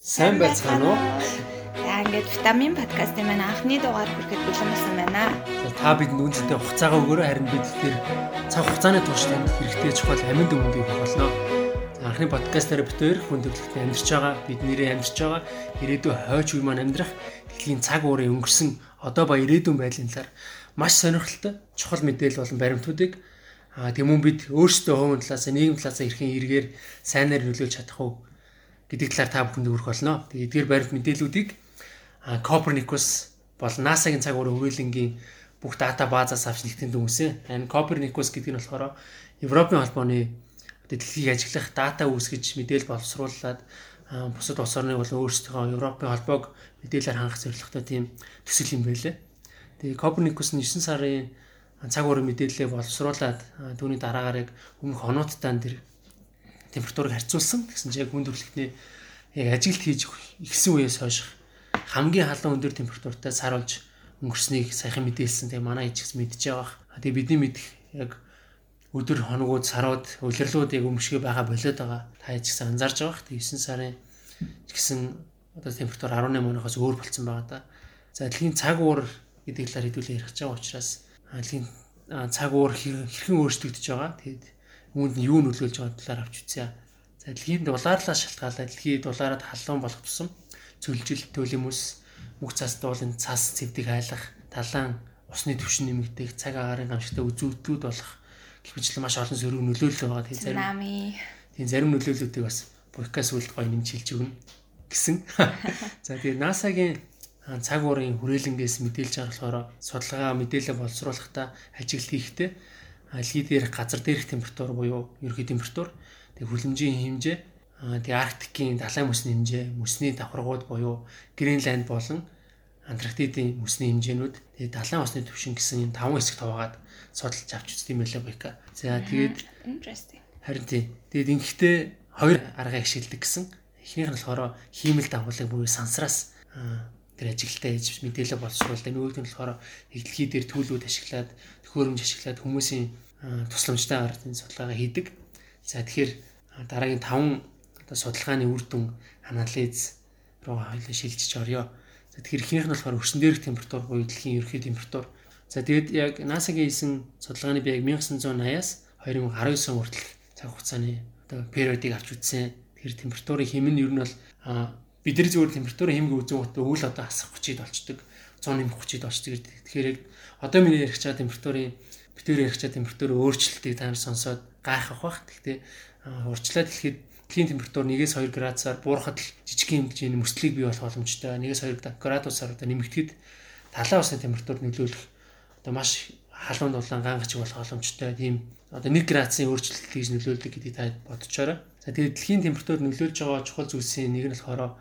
Сайн байцгаана уу? За ингээд витамин подкастын маань анхны дугаар хүрэхэд бэлэн болсон байна. Та бидэнд үнцэнтэй хугацаагаа өгөөрэй харин бид тэр цаг хугацааны турш танд хэрэгтэй чухал аминд өмнөдийг болно. Анхны подкастаар хоёр хүн төрөлхтөнд амьдарч байгаа, бид нэрээ амьдарч байгаа ирээдүйн хойч үе маань амьдрах дэлхийн цаг уурын өнгөрсөн одоо ба ирээдүйн байдлын талаар маш сонирхолтой чухал мэдээлэл болон баримтуудыг аа тэмүүн бид өөрсдөө хувийн талаас нийгэм талаас хэрхэн эргээр сайнаар нөлөөлж чадах уу гэдэг талаар та бүхэнд өргөх болно. Тэгээд эдгээр баримт мэдээллүүдийг Copernicus бол NASA-гийн цаг уурын хүрээлэнгийн бүх дата базаас авч нэгтгэн дүнсэн. Энэ Copernicus гэдэг нь болохоор Европын холбооны дэлхийг ажиглах дата үүсгэж мэдээлэл боловсруулад бусад улс орныг бол өөрсдөө Европын холбоог мэдээлэлээр хангах зорилготой тийм төсөл юм байлээ. Тэгээ Copernicus нь 9 сарын цаг уурын мэдээлэлээ боловсруулад түүний дараагаар яг өмнөх онооттаа тэр температурыг харьцуулсан. Тэгсэн чинь яг хүн төрөлхтний яг ажилт хийж ихсэн үеэс хойш хамгийн халуун өндөр температуртай сар болж өнгөрснийг сайхан мэдээлсэн. Тэгээ манай ичгс мэдж байгаа. Тэгээ бидний мэдих яг өдөр хоногуд сарууд улирлууд яг өмшгөө байгаа болоод байгаа. Та ичгс анзаарж байгаа. Тэгээ 9 сарын гэсэн одоо температур 18 оногоос өөр болцсон байгаа да. За дэлхийн цаг уур гэдэг талаар хэдүүлээ ярих гэж байгаа учраас дэлхийн цаг уур хэрхэн өөрчлөгдөж байгаа. Тэгээд үүнд нь юу нөлөөлж байгаа талаар авч үзье. За дэлхийн дулаарлаа шалтгаалаад дэлхий дулаараад халуун болох тусам цөлжил төлөмөс мөх цас дуулын цас цэвдийг хайлах талаан усны түвшин нэмэгдэх цаг агаарын гамшигтай үзүүлэлтүүд болох гэвчлэн маш олон сөрөг нөлөөлөл байгаа. Тийм зарим тийм зарим нөлөөллүүдийг бас подкаст үлд гоё нэмж хэлж өгнө гэсэн. За тэгээ NASA-гийн цаг уурын хүрээлэнгээс мэдээлж байгаа болохоор судалгаа мэдээлэл боловсруулахдаа ажиглал хийхдээ алги дээрх газар дээрх температур буюу ерөнхий температур тэг хүлэмжийн хэмжээ тэг арктикийн далайн мөсний хэмжээ мөсний давхаргууд буюу Гренланд болон Антарктидын мөсний хэмжээнүүд тэг далайн усны түвшин гэсэн энэ таван хэсэгт хуваагаад судалж авч үзсэн юм байлаа бика. За тэгээд. Харин тийм. Тэгээд ингэхдээ хоёр аргыг ашигладаг гэсэн. Эхнийх нь болохоор хиймэл дагуулыг буюу сансраас тэр ажилтаа хийж мэдээлэл боловсруулдаг. Нөгөөх нь болохоор дэлхий дээр төлөвүүд ашиглаад төхөөрөмж ашиглаад хүмүүсийн тусламжтай ардын судалгаа хийдэг. За тэгэхээр дараагийн 5 одоо судалгааны үр дүн анализ руу хоёлаа шилжиж орё. За тэгэхээр ихнийх нь болохоор өрсөн дээрх температур буюу дэлхийн ерөнхий температур. За тэгээд яг NASA-гийн хийсэн судалгааны би яг 1980-аас 2019 он хүртэл цаг хугацааны одоо периодыг авч үзсэн. Тэгэхээр температурын хэм нь ер нь бол бидний зүгээр температурын хэмжээ үзэн утга өвөл одоо асах 30-д болчдөг. 100 нэмэх 30-д болчдөг. Тэгэхээр одоо миний ярих чаа температурын битүүр ярих чаа температурын өөрчлөлтийг та нар сонсоод гайхах бах. Гэхдээ урьдчилаад хэлэхэд дэлхийн температур 1-2 градусаар буурахад л жижиг хэмжээний мөслийг бий болох боломжтой. 1-2 градусаар одоо нэмэгдэхэд талаа усны температур нөлөөлөх одоо маш халуун дулаан гангач болох боломжтой. Тийм одоо 1 градусын өөрчлөлт хийж нөлөөлдөг гэдгийг та бодчоорой. За тэгээд дэлхийн температур нөлөөлж байгаа чухал зүйлсийн нэг нь болохоор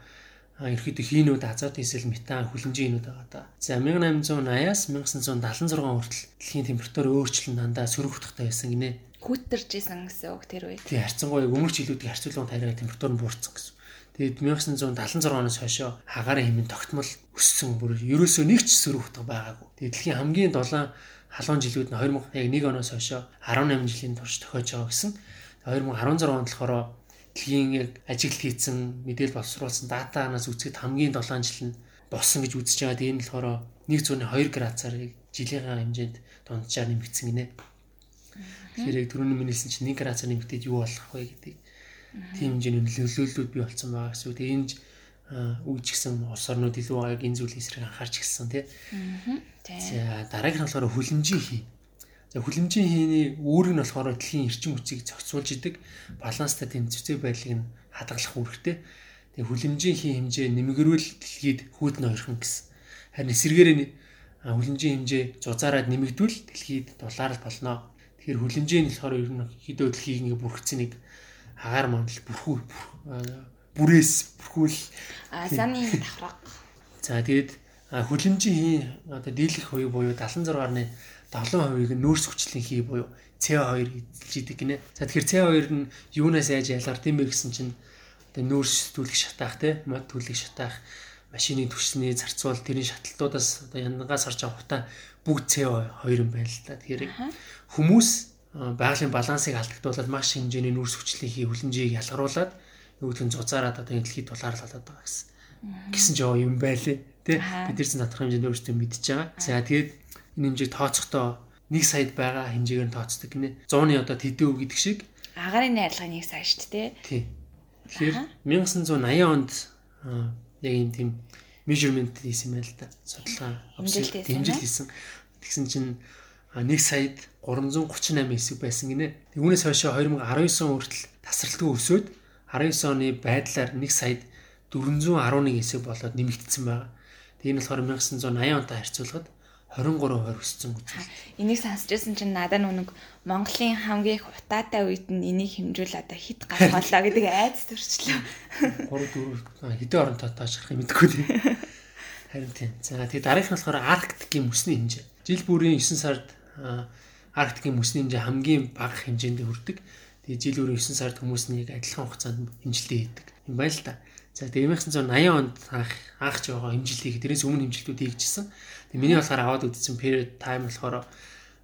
ерөөхдөө хийнүүд азот эсэл метан хүлэмжийн хийнүүд байгаа да. За 1880-аас 1976 хүртэл дэлхийн температур өөрчлөлт дандаа сөрөгдөхтэй байсан гинэ. Хүүтэрж исэн гэсэн үг тэр үед. Тий харьцангуй өмнөх жилүүдийн харьцуулгын тариа температур нь буурсан гэсэн. Тэгээд 1976 оноос хойшоо хагаарын хэмжээ тогтмол өссөн бүр ерөөсөө нэг ч сөрөгдөх байгаагүй. Тэгээд дэлхийн хамгийн дулаан халуун жилүүд нь 2001 оноос хойшоо 18 жилийн турш тохиож байгаа гэсэн. 2016 онд болохоор дэлхийн яг ажиглал хийсэн мэдээлэл боловсруулсан датанаас үзэхэд хамгийн 7 жил нь болсон гэж үзэж байгаа. Тэгээд энэ болохоор 1.2 градусаар жилийн хэмжээнд дунджаар нэмэгдсэн гинэ. Тэгэхээр яг түрүүний минийсэн чинь 1 градусаар нэмэгдээд юу болох вэ гэдэг тийм хэмжээний нөлөөллүүд бий болсон байгаа гэсэн. Тэгээд энэ үуч гисэн улс орнууд илүү байгааг энэ зүйлийн эсрэг анхаарч гисэн тий. За дараагийн нь болохоор хүлэмжийн хий. За хүлэмжийн хийний үүрэг нь болохоор дэлхийн эрчим хүчийг зохицуулж идэг баланстай тэмцвцээ байдлыг нь хадгалах үүрэгтэй. Тэгээ хүлэмжийн хий хэмжээ нэмгэрүүл дэлхийд хүүдэн ойрхон гэсэн. Харин эсэргээрээ хүлэмжийн хэмжээ зузаараад нэмэгдвэл дэлхийд дулаарл болно. Тэгэхээр хүлэмжийн нь болохоор ер нь хідөө дэлхийг ингээ бүрхцэн нэг агаар мандал бүрхүү бүрээс бүрхүүл асааны давхраг. За тэгээд хүлэмжийн хий одоо дийлэх хувь буюу 76.1 70%-ийг нөөц хүчлийн хий буюу CO2 эзэлж идэг гинэ. За тэгэхээр CO2 нь юунаас яаж ялгар тийм бэ гэсэн чинь одоо нөөц түлэх шатаах те мод түлэх шатаах машины түвшний зарцуул тэрийн шатлалтуудаас одоо янгаас харж авахта бүгд CO2 юм байна л да. Тэгэхээр хүмүүс байгалийн балансыг алдагдуулаад маш хэмжээний нүүрс хүчлийн хий хүлэмжийг ялгаруулад нөгөөдөл нь зузаараад одоо дэлхийд тулаарлаад байгаа гэсэн. Гэсэн ч юм байлээ. Тэ бид нар зэн тодорхой хэмжээнд өөрсдөө мэдчихэж байгаа. За тэгээд энэ хэмжээг тооцохдоо 1 саяд байгаа хэмжээгээр нь тооцдог гинэ. 100-ны одоо тэдүү гэдэг шиг агарын найрлагын 1 сая шүү дээ. Тий. Тэгэхээр 1980 онд яг юм тийм measurement хийсэн байл та. Судалгаа хэмжилт хийсэн. Тэгсэн чинь 1 саяд 338 хэсэг байсан гинэ. Үүнээс хойш 2019 он хүртэл тасралтгүй өсөөд 19 оны байдлаар 1 саяд 411 хэсэг болоод нэмэгдсэн байна. Энэ болохоор 1980 онтой харьцуулахад 23% өссөн гэж. Энийг сонсчихсан чинь надад нүг Монголын хамгийн их утаатай үед нь энийг хэмжүүл одоо хит гаргалаа гэдэг айц төрчлөө. 3 4 хэдэн оронтой таашрах юм мэдгүй тийм. Харин тийм. За тэгээ дараагийнх нь болохоор Арктикийн мөсний хэмжээ. Жил бүрийн 9 сард Арктикийн мөсний хэмжээ хамгийн бага хэмжээнд хүрдэг. Тэгээ жил бүрийн 9 сард хүмүүс нэг адилхан хугацаанд хэмжилтээ хийдэг. Юм байна л да. За тэгээ 1980 онд анх анх ч байгаа хэмжилтийг дээрээс өмнө хэмжилтүүд хийгдсэн. Тэгээ миний болохоор аваад үзсэн period time болохоор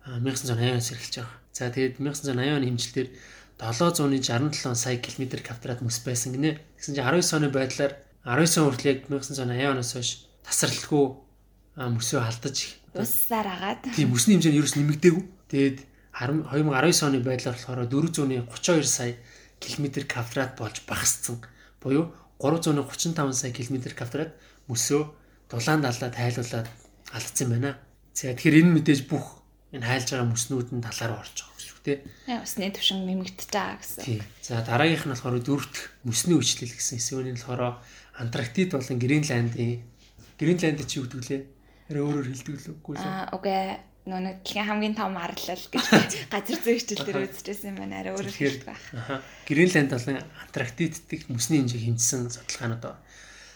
1980-аас эхэлж байгаа. За тэгээд 1980 оны хэмжилтээр 767 сая км квадрат мөс байсан гинэ. Тэгсэн чинь 19 оны байдлаар 19 он хүртэл яг 1980 оноос хойш тасралтгүй мөсөө алдаж уссаар агаад. Тийм мөсний хэмжээ нь ерөөс нэмэгдээгүй. Тэгээд 2019 оны байдлаар болохоор 432 сая км квадрат болж багассан. Буюу 335 сая км квадрат мөсөө дулаан далаа тайлуулаад алдсан байна. За тэгэхээр энэ мэдээж бүх энэ хайлж байгаа мөснүүд нь талаар орж байгаа үг тийм. Яа усны төвшин нэмэгдэж байгаа гэсэн. За дараагийнх нь болохоор дөрөвт мөсний үйлчлэл гэсэн эсвэл энэ болохоор Антарктид болон Гренландын Гренланд чи юу гэдэг лээ? Арай өөрөөр хэлдэг л үгүй л. Аа үгүй дэлхийн хамгийн том арлал гэж газар зүйн хичээл дээр үзчихсэн юм байна. Арай өөрөөр хэлдэг байна. Гренланд болон Антарктид дэх мөсний хэмжээг хэмжсэн судалгаанууд байна.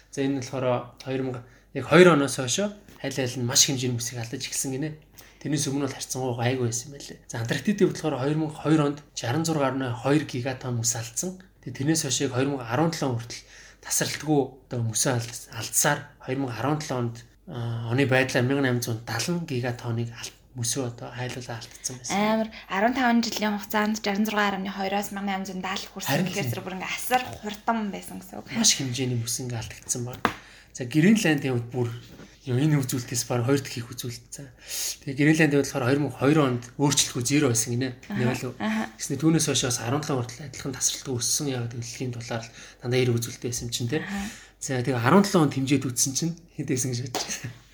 За энэ нь болохоор 2000 яг 2 оноос хойш хайл хайл нь маш хэмжээний мөсийг алдаж эхэлсэн гинэ. Тэрнээс өмнө бол харьцангуй гайгүй байсан байлээ. За Антарктидын болохоор 2002 онд 66.2 гигатон мөс алдсан. Тэгээ тэрнээс хойш яг 2017 хүртэл тасралтгүй одоо мөсөө алдсаар 2017 онд оны байдлаар 1870 гигатоныг мөсөө одоо хайлуулаа алдсан байсан. Амар 15 жилийн хугацаанд 66.2-оос 1870 хүрсэн гэхээр зэрэг бүр ингээ асар хурдан байсан гэсэн үг. Маш хэмжээний мөс ингээ алдагдсан байна. За Гренландын хувьд бүр энэ үзүүлэлтээс баг хоёр дахь их үзүүлэлт. За. Тэгээ Гренландд болохоор 2002 онд өөрчлөлтгүй 0 байсан гинэ. Нэг л. Гэснээр түүнээс хойш бас 17 хүртэл адилхан тасралтгүй өссөн яг дэлхийн дулаар дандаа 90 үзүүлэлт байсан чинь тий. За тэгээ 17 онд хэмжээд үтсэн чинь хэд байсан гэж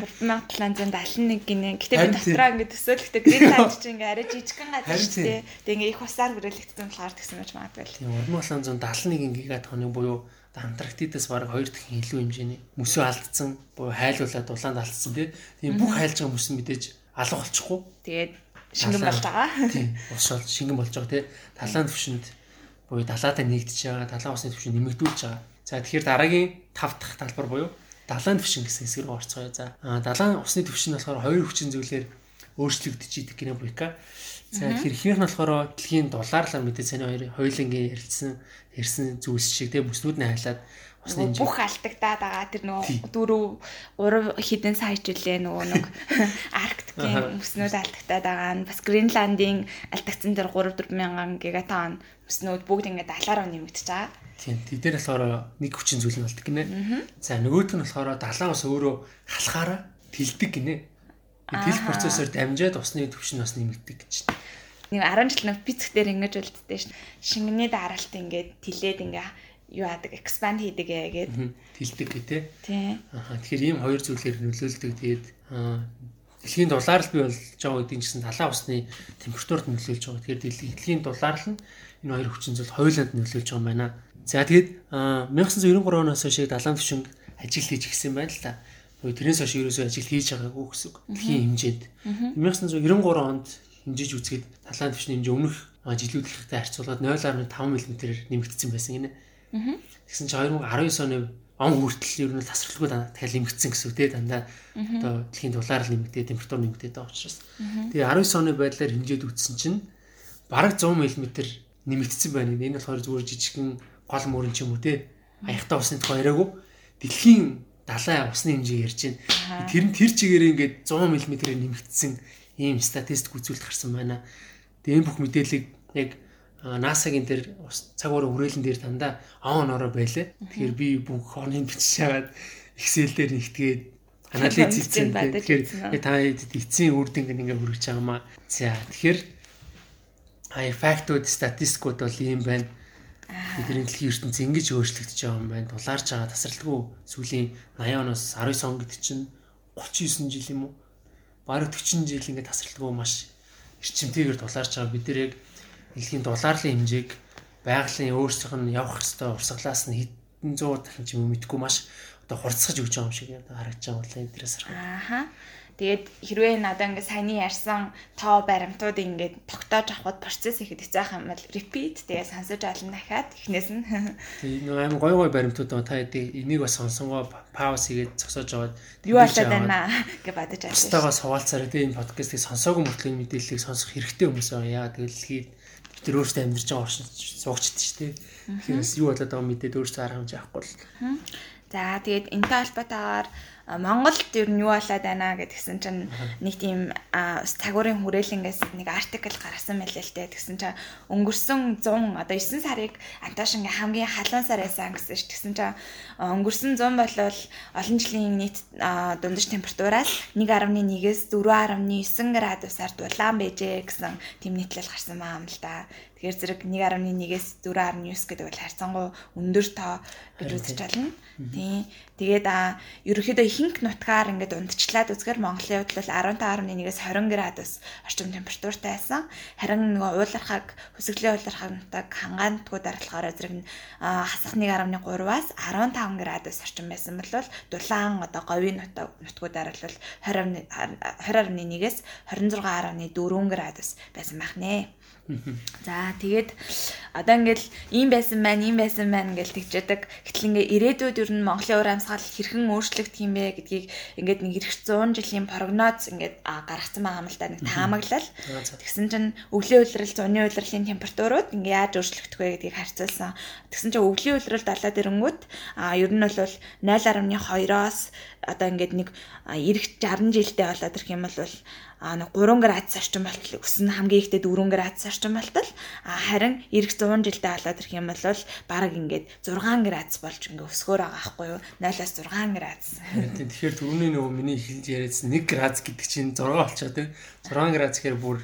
бодож байна. 1771 гинэ. Гэтэ би дотроо ингэ төсөөлөхдөө Гренланд чинь ингээ арай жижигхэн газар шүү дээ. Тэгээ ингээ их усаар хүрээлэгдсэн болохоор тэгсэн байж магадгүй л. Тийм 3771 гигат хоног буюу Антарктидаас бараг 2 дахин илүү хэмжээний мөсөө алдсан, буюу хайлуулаад улаанд алдсан тийм бүх хайлж байгаа мөс нь мэдээж алга болчихгүй. Тэгээд шингэн болж байгаа. Тийм. Ус бол шингэн болж байгаа тийм. Талаан төвшөнд буюу далаатай нэгдэж байгаа, далайн усны төвшин нэмэгдүүлж байгаа. За тэгэхээр дараагийн 5 дахь талбар буюу далайн төвшин гэсэн хэсэг рүү орцгоё. За далайн усны төвшин болохоор хоёр хүчин зүйлээр өөрчлөгдөж идэг гинэ буйка. За ихнийх нь болохоор дэлхийн дулаарлаар мэдээ цааны хоёр хоёулангийн ярилцсан ярьсан зүйлс шиг тийм бүснүүд нь хайлаад бүх алдагдаад байгаа тэр нөгөө дөрөв 3 хідэн сая жилээ нөгөө нэг арктикийн бүснүүд алдагдаад байгаа нь бас Гренландын алдагдсан тэр 3 4 мянган гигатон бүснүүд бүгд ингээд далаараа нэмэгдэж байгаа. Тийм. Тэд дээр болохоор нэг хүчин зүйл нь болдог гинэ. За нөгөөт нь болохоор далайн ус өөрөө халахаараа тэлдэг гинэ. Тэл процессор дамжаад усны түвшин бас нэмэгдэг гэж нэг 10 жил нэг физик дээр ингэж үлддээ шин. Шингэний дараалт ингээд тилээд ингээ юу яадаг expand хийдэг ээ гээд тэлдэг гэ тэ. Тий. Аа тэгэхээр ийм хоёр зүйлээр нөлөөлдөг. Тэгээд дэлхийн дулаалал бий болж байгаа үеийн гэсэн талаа усны температурт нөлөөлж байгаа. Тэгэхээр дэлхийн дулаалал нь энэ хоёр хүчин зүйл хоёуланд нөлөөлж байгаа юм байна. За тэгээд 1993 оноос хойш далайн төвшинг ажил хийж гисэн байна л та. Тэрнээс хойш ерөөсөө ажил хийж байгаагүй гэсэн үг. Дэлхийн хэмжээнд. 1993 онд хэмжиж үзэхэд талаан төвчний хэмжээ өмнөх жилүүдийнхтэй харьцуулаад 0.5 мм-ээр нэмэгдсэн байсан гинэ. Тэгсэн чинь 2019 оны он хүртэл ер нь тасралтгүй дахиад нэмэгдсэн гэсэн үг те дандаа одоо дэлхийн дулаар нэмэгдээ температур нэмэгдээд байгаа учраас. Тэгээ 19 оны байдлаар хэмжээд үтсэн чинь бараг 100 мм нэмэгдсэн байна. Энэ болохоор зүгээр жижигхэн гол мөрөн ч юм уу те аягтай усны тухай яриаггүй дэлхийн далайн усны хэмжээ ярьж байна. Тэр нь тэр чигээрээ ингээд 100 мм-ээр нэмэгдсэн ийм статистик үзүүлэлт гарсан байна. Тэгээ энэ бүх мэдээллийг яг NASA-гийн дээр цаг уурын хүрээлэн дээр дандаа он ороо байлаа. Тэгэхээр би бүх оныг бичиж хагаад Excel дээр нэгтгээд анализ хийсэн. Тэгэхээр та эцсийн үр дүнг ингээ хүргэж байгаамаа. За тэгэхээр хай фактууд, статистикууд бол ийм байна. Бидний дэлхийн ертөнц ингэж өөрчлөгдөж байгаа юм байна. Дулаарч байгаа тасралтгүй сүүлийн 80 оноос 19 он гэдэг чинь 39 жил юм уу? Бараг 40 жил ингээд тасралтгүй маш эрчимтэйгээр дулаарч байгаа. Бид нэр яг дэлхийн дулаарлын хэмжээг байгалийн өөрсдийнх нь явах хэвээр урсгалаас нь хэдэн зуун дахин ч юм мэдгүй маш одоо хурцсаж өгч байгаа юм шиг харагдаж байгаа бол эдрээс харах. Ааха. Тэгээд хэрвээ надаа ингээд саяны ярьсан тоо баримтууд ингээд тогтоож авахд процесс ихэд хэцээх юм бол repeat тэгээд сонсож алан дахиад эхнээс нь Тэгээд нэг аим гой гой баримтууд та энийг бас сонсонгоо пауз хийгээд зогсоож аваад юу болоод байна гэж бодож байна. Стагаас хуваалцаараа тэгээд энэ подкастыг сонсоогүй мөртлөө мэдээллийг сонсох хэрэгтэй хүмүүс байгаа. Яа тэгэл дэлхийд нар өөрсдөө амьдарч байгаа оршин суугчд шүү дээ. Тэгэхээр юу болоод байгааг мэдээд өөрсдөө арга хэмжээ авахгүй л. За тэгээд энэтэй холбоотойгоор Монголд ер нь юу болоод байна гэдгсэн чинь нэг тийм цагуурын хүрээлэнгээс нэг артикл гаргасан байлээ л дээ. Тэгсэн чинь өнгөрсөн 100 одоо 9 сарыг Антошингийн хамгийн халуун сар байсан гэсэн ш. Тэгсэн чинь өнгөрсөн 100 болвол олон жилийн нийт дундаж температураас 1.1-ээс 4.9 градусаар дулаан байжээ гэсэн тийм нийтлэл гарсан маа юм л да. Тэгэхээр зэрэг 1.1-ээс 4.9 гэдэг бол харьцангуй өндөр тоо гэж үзэж байна. Тийм. Тэгээд а ерөөхдөө ихэнх нутгаар ингээд ундчлаад үзэхээр Монголын хувьд бол 15.1-ээс 20 градус орчим температуртай байсан. Харин нөгөө уулархаг хөсгөлийн уулархаг нутаг хангаантгүй дараалахаар зэрэг хасах 1.3-аас 15 градус орчим байсан бол дулаан одоо говийн нутаг нутгуудаар бол 20 20.1-ээс 26.4 градус байсан байх нэ. За тэгээд одоо ингээл ийм байсан байна, ийм байсан байна гэж тэгжээдэг. Гэтэл ингээ ирээдүйд ер нь Монголын уур амьсгал хэрхэн өөрчлөгдөх юм бэ гэдгийг ингээд нэг ирэх 100 жилийн прогноз ингээд гаргацсан байгаа юм л да нэг таамаглал. Тэгсэн чинь өвлийн улирал, зуны улирлын температурууд ингээ яаж өөрчлөгдөх вэ гэдгийг харьцуулсан. Тэгсэн чинь өвлийн улирал далаад ирэнгүүт а ер нь бол 0.2-оос одоо ингээд нэг ирэх 60 жилдээ болоод ирэх юм бол а нэг 3 градус орчим болтол өснө. Хамгийн ихтэй 4 градус орчим болтол. А харин эх 100 жилдээ болоод ирэх юм бол баг ингээд 6 градус болж ингээд өсгөр байгаа байхгүй юу? 0-аас 6 градус. Тэгэхээр түрүүний нөгөө миний хэлж яриадсан 1 градус гэдэг чинь 6 болчихоо тийм 6 градус гэхээр бүр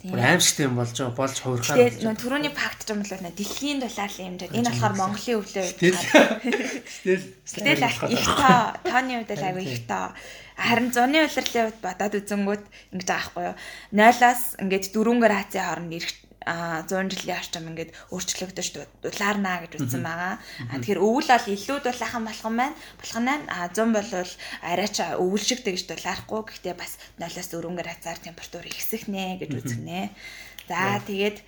Бүр аимшигтай юм болж байгаа болж хуурхаа. Тэгээд нөө түрүүний факт юм бол дэлхийн дулаалын хэмжээ. Энэ болохоор Монголын өвлөө. Тэгэл тэгэл их тоо тооны хувьд л аягүй их тоо. Харин зуны улирлын хувьд бодоод үзэнгүүт ингэж байгаа байхгүй юу. 0-аас ингээд 4 градусын хооронд ирэх а 100 жилийн орчим ингээд өөрчлөгдөж дулаарнаа гэж үзсэн байгаа. А тэгэхээр өвөл бол илүү дулаахан болгон байна. Болгон байна. А 100 болвол арайч өвөлшигтэй гэж дулаарахгүй. Гэхдээ бас 0-аас 4 градусаар температур ихсэх нэ гэж үзэх нэ. За тэгээд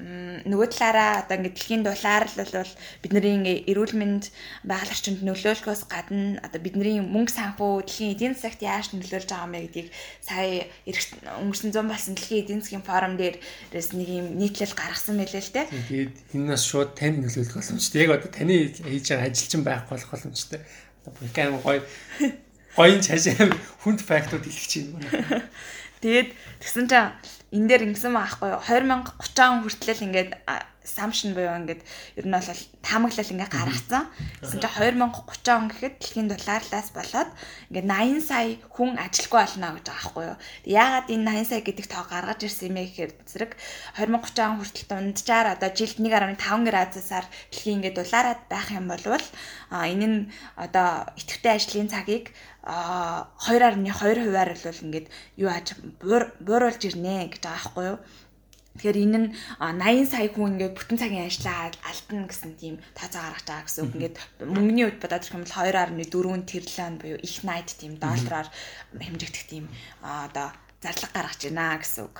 нөгөө талаараа одоо ингээд дэлхийн дулаар л бол бидний эрүүл мэнд байгаль орчинд нөлөөлөхөөс гадна одоо бидний мөнгө санхүү дэлхийн эдийн засагт яаж нөлөөлж байгаа юм бэ гэдгийг сая өнгөрсөн 100 болсон дэлхийн эдийн засгийн форум дээрээс нэг юм нийтлэл гаргасан байлээ л те. Тэгээд энэ нас шууд танд нөлөөлөх боломжтой. Яг одоо таны хийж байгаа ажил чинь байхгүй болох боломжтой. Одоо бүхэн гоё гоё цаашаа хүнд фактууд хэлчих чинь. Тэгээд тэгсэн чинь энэ дээр ингэсэн байхгүй юу? 2030 он хүртэл ингээд assumption буюу ингээд ер нь бол таамаглал ингээд гаргацсан. Гэсэн чинь 2030 он гэхэд дэлхийн долларлаас болоод ингээд 80 сая хүн ажилгүй болно гэж байгаа байхгүй юу. Яагаад энэ 80 сая гэдэг тоо гаргаж ирсэн юм бэ гэхээр зэрэг 2030 он хүртэл дунджаар одоо жилд 1.5 градусаар дэлхийн ингээд дулаараад байх юм бол энэ нь одоо идэвхтэй ажлын цагийг а 2.2 хувиар бол ингээд юу ааж бууруулж ирнэ гэж байгаа байхгүй юу. Тэгэхээр энэ нь 80 сая хүн ингээд бүтэн цагийн ажлаа алдна гэсэн тийм тооцоо гаргаж байгаа гэсэн үг. Ингээд мөнгөний үед бодоод ирэх юм бол 2.4 тэрлэн буюу их найт тийм доллараар хэмжигдэх тийм одоо зарлага гаргаж байна гэсэн үг.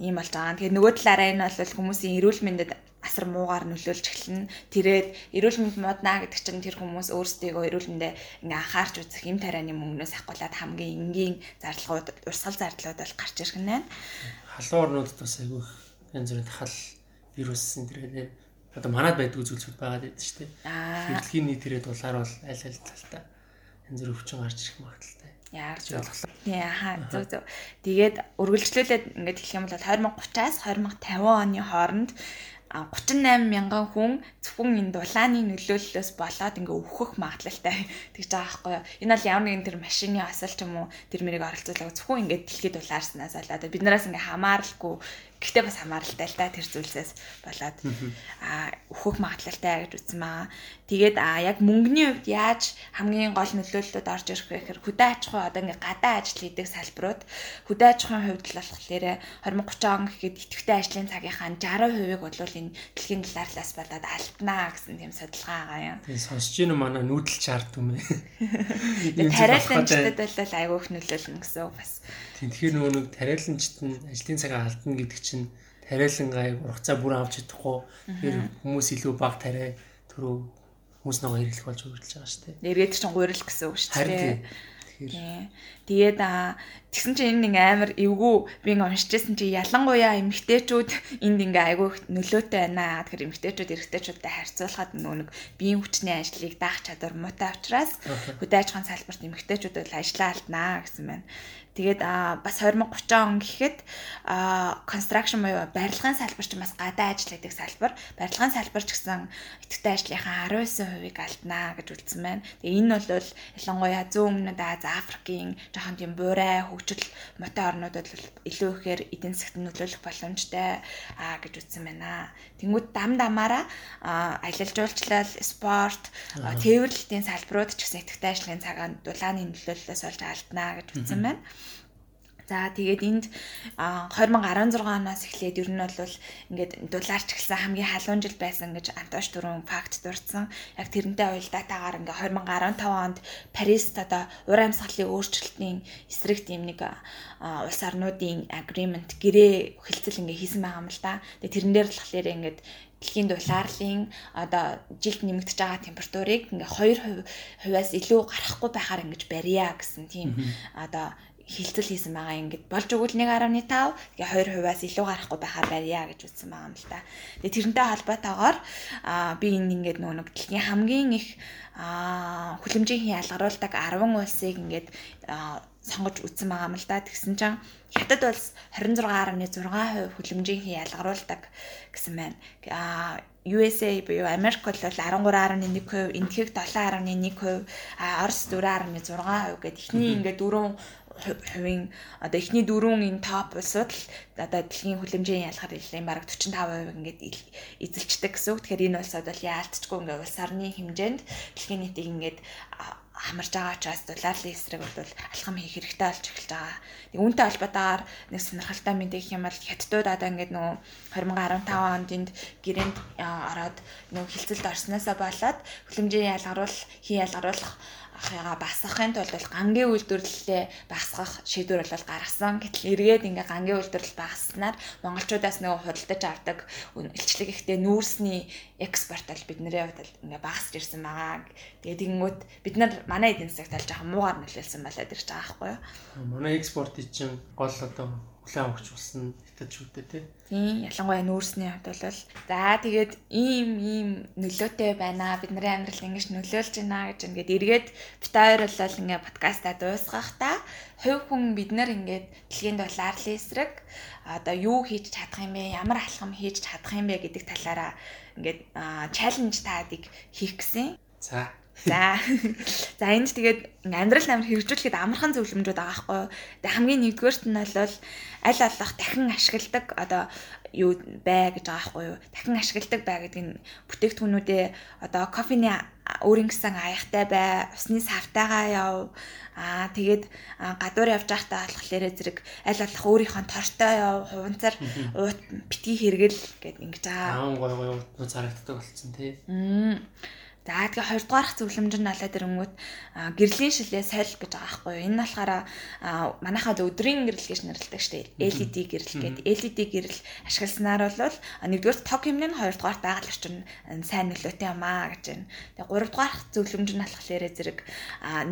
Ийм болж байгаа. Тэгэхээр нөгөө талаараа энэ бол хүмүүсийн эрүүл мэндэд асар муугаар нөлөөлж эхэлнэ. Тэрээд эрүүл мэнд моднаа гэдэг чинь тэр хүмүүс өөрсдийгөө эрүүл мэндэ ингээ анхаарч үзэх юм тарианы мөнгнөөс ахгуулаад хамгийн энгийн зарлагууд, урсгал зардлууд бол гарч ирэх нь байна. Халуун орнуудад бас айгүй янз бүрийн хал вирус энэ тэрэг одоо манад байдгүй зүйлсүүд байгаад байдаг шүү дээ. Дэлхийн нийт ирээд дулаар бол аль аль талтаа янз бүр өвчин гарч ирэх магадaltaй. Яар зөв. Яа зөв зөв. Тэгээд үргэлжлүүлээд ингээд хэлэх юм бол 2030-аас 2050 оны хооронд 38 мянган хүн зөвхөн энэ дулааны нөлөөллөөс болоод ингээ өвхөх магадлалтай тэгж байгаа байхгүй юу. Энэ бол ямар нэгэн тэр машины асал ч юм уу? Тэр мэрийг оролцуулаад зөвхөн ингээ дэлхийд дулаарснаас болоод биднээс ингээ хамааралгүй. Гэхдээ бас хамааралтай л та тэр зүйлсээс болоод. Аа өөхөх магадлалтай гэж үзсэн маа. Тэгээд аа яг мөнгөний хувьд яаж хамгийн гол нөлөөллөд орж ирэх вэ гэхээр хөдөө аж ахуй одоо ингээ гадаа ажил хийдэг салбарууд хөдөө аж ахуйн хувьд л болохоор 2030 он гэхэд идэвхтэй ажлын цагийнхаа 60%-ыг бол энэ дэлхийн талаарлаас болоод алднаа гэсэн тийм судалгаа байгаа юм. Тийм сонсож ийн манай нүүдэл чарт юм ээ. Тариаланчдад бол айгүйх нөлөөлнө гэсэн бас Тэгэхээр нөгөө нэг тариаланчт нь ажлын цагаа алдна гэдэг чинь тариалан гай ургацаа бүр авч чадахгүй. Тэр хүмүүс илүү баг тариа төрөө хүмүүс нөгөө хэрэглэх болж үргэлж байгаа шүү дээ. Эргээд чинь гуйрал гэсэн үг шүү дээ. Тэгээд аа тэгсэн чинь энэ ингээ амар эвгүй би ингээ уншижсэн чи ялангуяа эмгтээчүүд энд ингээ айгүй нөлөөтэй байна. Тэгэхээр эмгтээчүүд эрэгтэйчүүдтэй харьцуулахад нөгөө биеийн хүчний ажлыг даах чадвар муутай учраас хөдөө аж ахуйн салбарт эмгтээчүүд бол ажиллаа алднаа гэсэн байна. Тэгээд бас 2030 он гэхэд construction буюу барилгын салбар ч бас гадаа ажилладаг салбар. Барилгын салбар ч гэсэн идэвхтэй ажлынхаа 19%-ийг алднаа гэж үлдсэн байна. Тэгээ энэ бол ялангуяа зүүн өмнөд Аз, Африкийн жоохон тийм буурай хөгжил мотой орнуудад илүү ихээр эдийн засгт нөлөөлөх боломжтой аа гэж үзсэн байна. Тэнгүүд дам дамаараа аялал жуулчлал, спорт, тээвэрлэлтийн салбарууд ч гэсэн идэвхтэй ажлын цагаан дулааны нөлөөллөөс болж алднаа гэж үзсэн байна. За тэгээд энд 2016 оноос эхлээд ер нь бол ингээд дулаарч эхэлсэн хамгийн халуун жил байсан гэж Антош дөрөв факт дурдсан. Яг тэрнтэй уялдаатаагаар ингээд 2015 онд Парист одоо уур амьсгалын өөрчлөлтийн эсрэг тийм нэг улс орнуудын agreement гэрээ хэлцэл ингээд хийсэн байгаа юм л да. Тэгээд тэрэн дээр болохоор ингээд дэлхийн дулаарлын одоо жилд нэмэгдэж байгаа температурыг ингээ 2% хувиас илүү гарахгүй байхаар ингэж барья гэсэн тийм одоо хилцэл хийсэн байгаа ингээд болж өгвөл 1.5 тэгээ 2%-аас илүү гарахгүй байхаар барья гэж үздсэн байгаа юм л та. Тэгээ тэрнтэй холбоотойгоор би энэ ингээд нөгөө нэг дэлхийн хамгийн их хүлэмжийн ялгаруулдаг 10 улсыг ингээд сонгож үтсэн байгаа юм л да. Тэгсэн чинь хятад улс 26.6% хүлэмжийн ялгаруулдаг гэсэн байна. Аа USA буюу Америк бол 13.1%, Энэтхэг 7.1%, а Орос 4.6% гэдэг ихний ингээд дөрөв хувийн одоо эхний дөрвөн энэ топ улсууд л одоо дэлхийн хүлэмжийн ялгаар хэллийн бараг 45% ингээд эзэлцдэг гэсэн үг. Тэгэхээр энэ улсууд бол яалтчгүй ингээд улс орны хэмжээнд дэлхийн нийтийг ингээд хамарж байгаа учраас долларын эсрэг бол алхам хийх хэрэгтэй болж эхэлж байгаа. Тэг үүнтэй холбоотойгоор нэг сонирхолтой мэдээ гэх юм бол хятадууд одоо ингээд нөгөө 2015 онд энд гэрээнд ороод нөгөө хилцэлд орсноосоо болоод хүлэмжийн ялгаруул хий ялгаруулах ахыгаа басгахын тулд бол гангийн үйлдвэрлэлээ багасгах шийдвэр бол гаргасан. Гэтэл эргээд ингээ гангийн үйлдвэрлэл багаснаар монголчуудаас нөгөө худалдаж авдаг илчлэг ихтэй нүүрсний экспорт бол биднэрээ хувьд ингээ багасч ирсэн байгаа. Тэгээд тэгэнгүүт бид нар манай эдийн засагт аль жоохон муугар нөлөөлсөн болоод ирж байгаа байхгүй юу? Манай экспортын чинь гол одоо хүлээн авахч болсон хятадчүүдтэй тий. Тийм ялангуяа нүүрсний хувьд бол за тэгээд ийм ийм нөлөөтэй байна. Бидний амьдралд ингэж нөлөөлж байна гэж ингээд эргээд бит хоёр бол ингээ подкастаа дуусгах та хувь хүн бид нар ингээд дэлхийн долларын эсрэг одоо юу хийж чадах юм бэ? Ямар алхам хийж чадах юм бэ гэдэг талаараа ингээд чаленж таадыг хийх гэсэн. За За. За энд тэгээд амьдрал амар хэрэгжүүлэхэд амархан зөвлөмжүүд байгаа юу. Тэгээд хамгийн нэгдүгээрт нь бол аль аллах дахин ашигладаг одоо юу бай гэж байгаа байхгүй юу. Дахин ашигладаг бай гэдэг нь бүтээгдэхүүнүүдээ одоо кофений өөрийн гэсэн аяхтай бай, усны савтайгаа яв. Аа тэгээд гадуур явж байхдаа болохоор зэрэг аль аллах өөрийнхөө тортой яв, хуванцар уут битгий хэрэгэл гэд ингэж аа. Аа гой гой уут зарагддаг болсон тий. Мм. За тэгээ 20 дугаарх зөвлөмж нь болоод ирэнгүүт гэрлийн шилээ соль гэж байгаа байхгүй юу. Энэ нь болохоор манайхад өдрийн гэрэл гэж нэрлэдэг шүү дээ. LED гэрэл гэдэг. LED гэрэл ашигласнаар бол нэгдүгээр тог хэмнээ нь 2 дугаар байгаль орчин сайн нөлөөтэй юм аа гэж байна. Тэгээ 3 дугаарх зөвлөмж нь болохоор зэрэг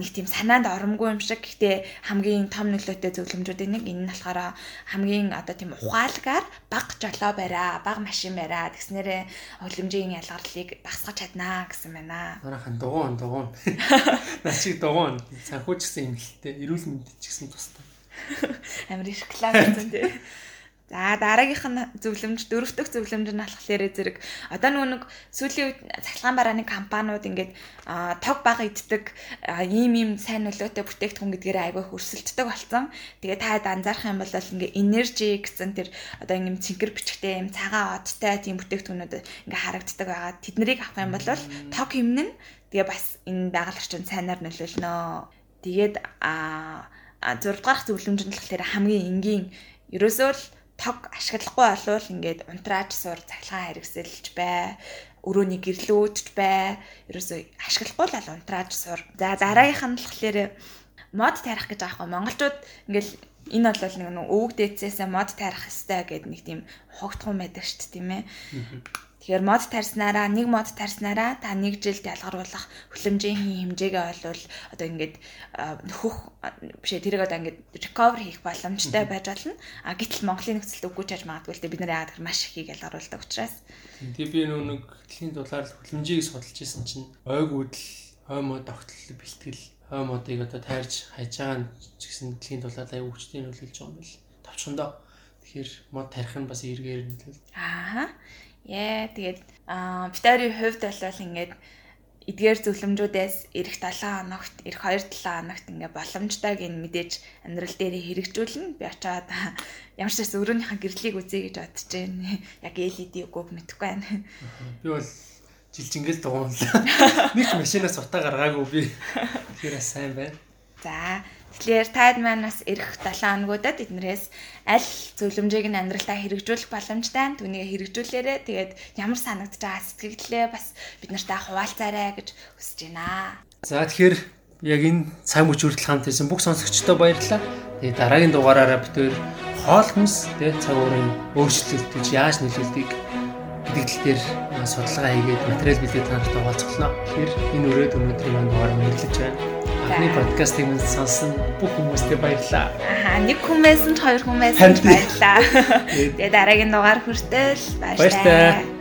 нэг тийм санаанд оромгүй юм шиг гэхдээ хамгийн том нөлөөтэй зөвлөмжүүдийн нэг энэ нь болохоор хамгийн одоо тийм ухаалгаар баг жолоо бариа, баг машин бариа тэгснээрээ хөлөмжийн ялгарлыг багсгаж чаднаа гэсэн байна байна. Манайхан дугуун дугуун. Начиг дугуун. Санхүү ч гэсэн юм хэлтэй. Эрүүл мэнд ч гэсэн тустай. Амар их класс гэсэн тий. За дараагийнх нь зөвлөмж дөрөв дэх зөвлөмж нь болохоор зэрэг одоо нэг сүүлийн үед цахилгаан барааны компаниуд ингээд тог бага иддэг ийм ийм сайн нөлөөтэй бүтээгдэхүүн гэдгээр айгүй хөрсөлддөг болсон. Тэгээ та анзаарах юм бол ингээд energy гэсэн тэр одоо ингээд цэнхэр бичгтэй юм цагаан одтой тийм бүтээгдэхүүнүүд ингээд харагддаг байгаа. Тэднийг авах юм бол тог хэмнэн тэгээ бас энэ байгаль орчинд сайнаар нөлөөлнө. Тэгээд а 6 дахь зөвлөмж нь болохоор хамгийн энгийн ерөөсөө л тог ашиглахгүй болвол ингээд унтраач сур цахилгаан хэрэгсэлж бай өрөөний гэрлүүдж бай. Ерөөсөө ашиглахгүй л унтраач сур за дараагийнх нь болохоор мод тарих гэж аахгүй. Монголчууд ингээл энэ бол нэг өвөг дээдсээс мод тарих хэвээр гэдэг нэг тийм хогтхон байдаг шүү дээ тийм ээ Тэгэхээр мод тарснараа нэг мод тарснараа та нэг жилд ялгаруулах хөлөмжийн хэмжээгээ олвол одоо ингээд нөхөх бишээ тэрийг одоо ингээд recover хийх боломжтой байж болно. А гэтэл Монголын нөхцөлд үгүй чаж магадгүй л дээ бид нар яагаад гэхээр маш ихийг ялгаруулдаг учраас. Тэгээ би нэг дэлхийн дулаар хөлөмжийг судалж исэн чинь ойгуудл хой мод тогтлол бэлтгэл хой модыг одоо тайрж хайж байгаа ч гэсэн дэлхийн дулаар аяг хүчтэй нөлөөлж байгаа юм бэл. Тавчхандаа. Тэгэхээр мод тарих нь бас эргээр нөлөөл. Аа. Яа тэгээд битари хувьд бол ингээд эдгээр зөвлөмжүүдээс эх 7 хоногт эх 2 7 хоногт ингээ боломжтойг нь мэдээж амьдрал дээр хэрэгжүүлнэ. Би очиад ямар ч гэсэн өрөөнийхөө гэрлийг үзье гэж бодож байна. Яг LED үгүйг мэдэхгүй байна. Би бол жилжингэл дугуунлаа. Нэг машинаас утаа гаргаагүй би. Тэгэхээр сайн байна. За Тэгэхээр таад маань бас эх 7 хоногудад эднэрээс аль зөвлөмжийг нь амьдралтаа хэрэгжүүлэх боломжтой түүнийг хэрэгжүүлээрэ тэгээд ямар санагдаж байгаа сэтгэлдээ бас бид нартай хуваалцаарай гэж хүсэж байна. За тэгэхээр яг энэ цаг мөч хүртэл хамт ирсэн бүх сонсогчдод баярлалаа. Тэгээд дараагийн дугаараараа бид тээр хоол хүнс тэгээд цаг уурын өөрчлөлт гэж яаж нөлөөлдгийг гэдэг тал дээр судалгаа хийгээд материал бэлдээд танартай хуваалцуулна. Тэгэхээр энэ өрөөд өнөөдрийн маань дугаар мэрлэж байна. Анхны подкастыг минь сонсон бүх хүмүүстээ баярлалаа. Аа нэг хүмүүст нь хоёр хүмүүст баярлалаа. Тэгээ дараагийн дугаар хүртэл баярлалаа.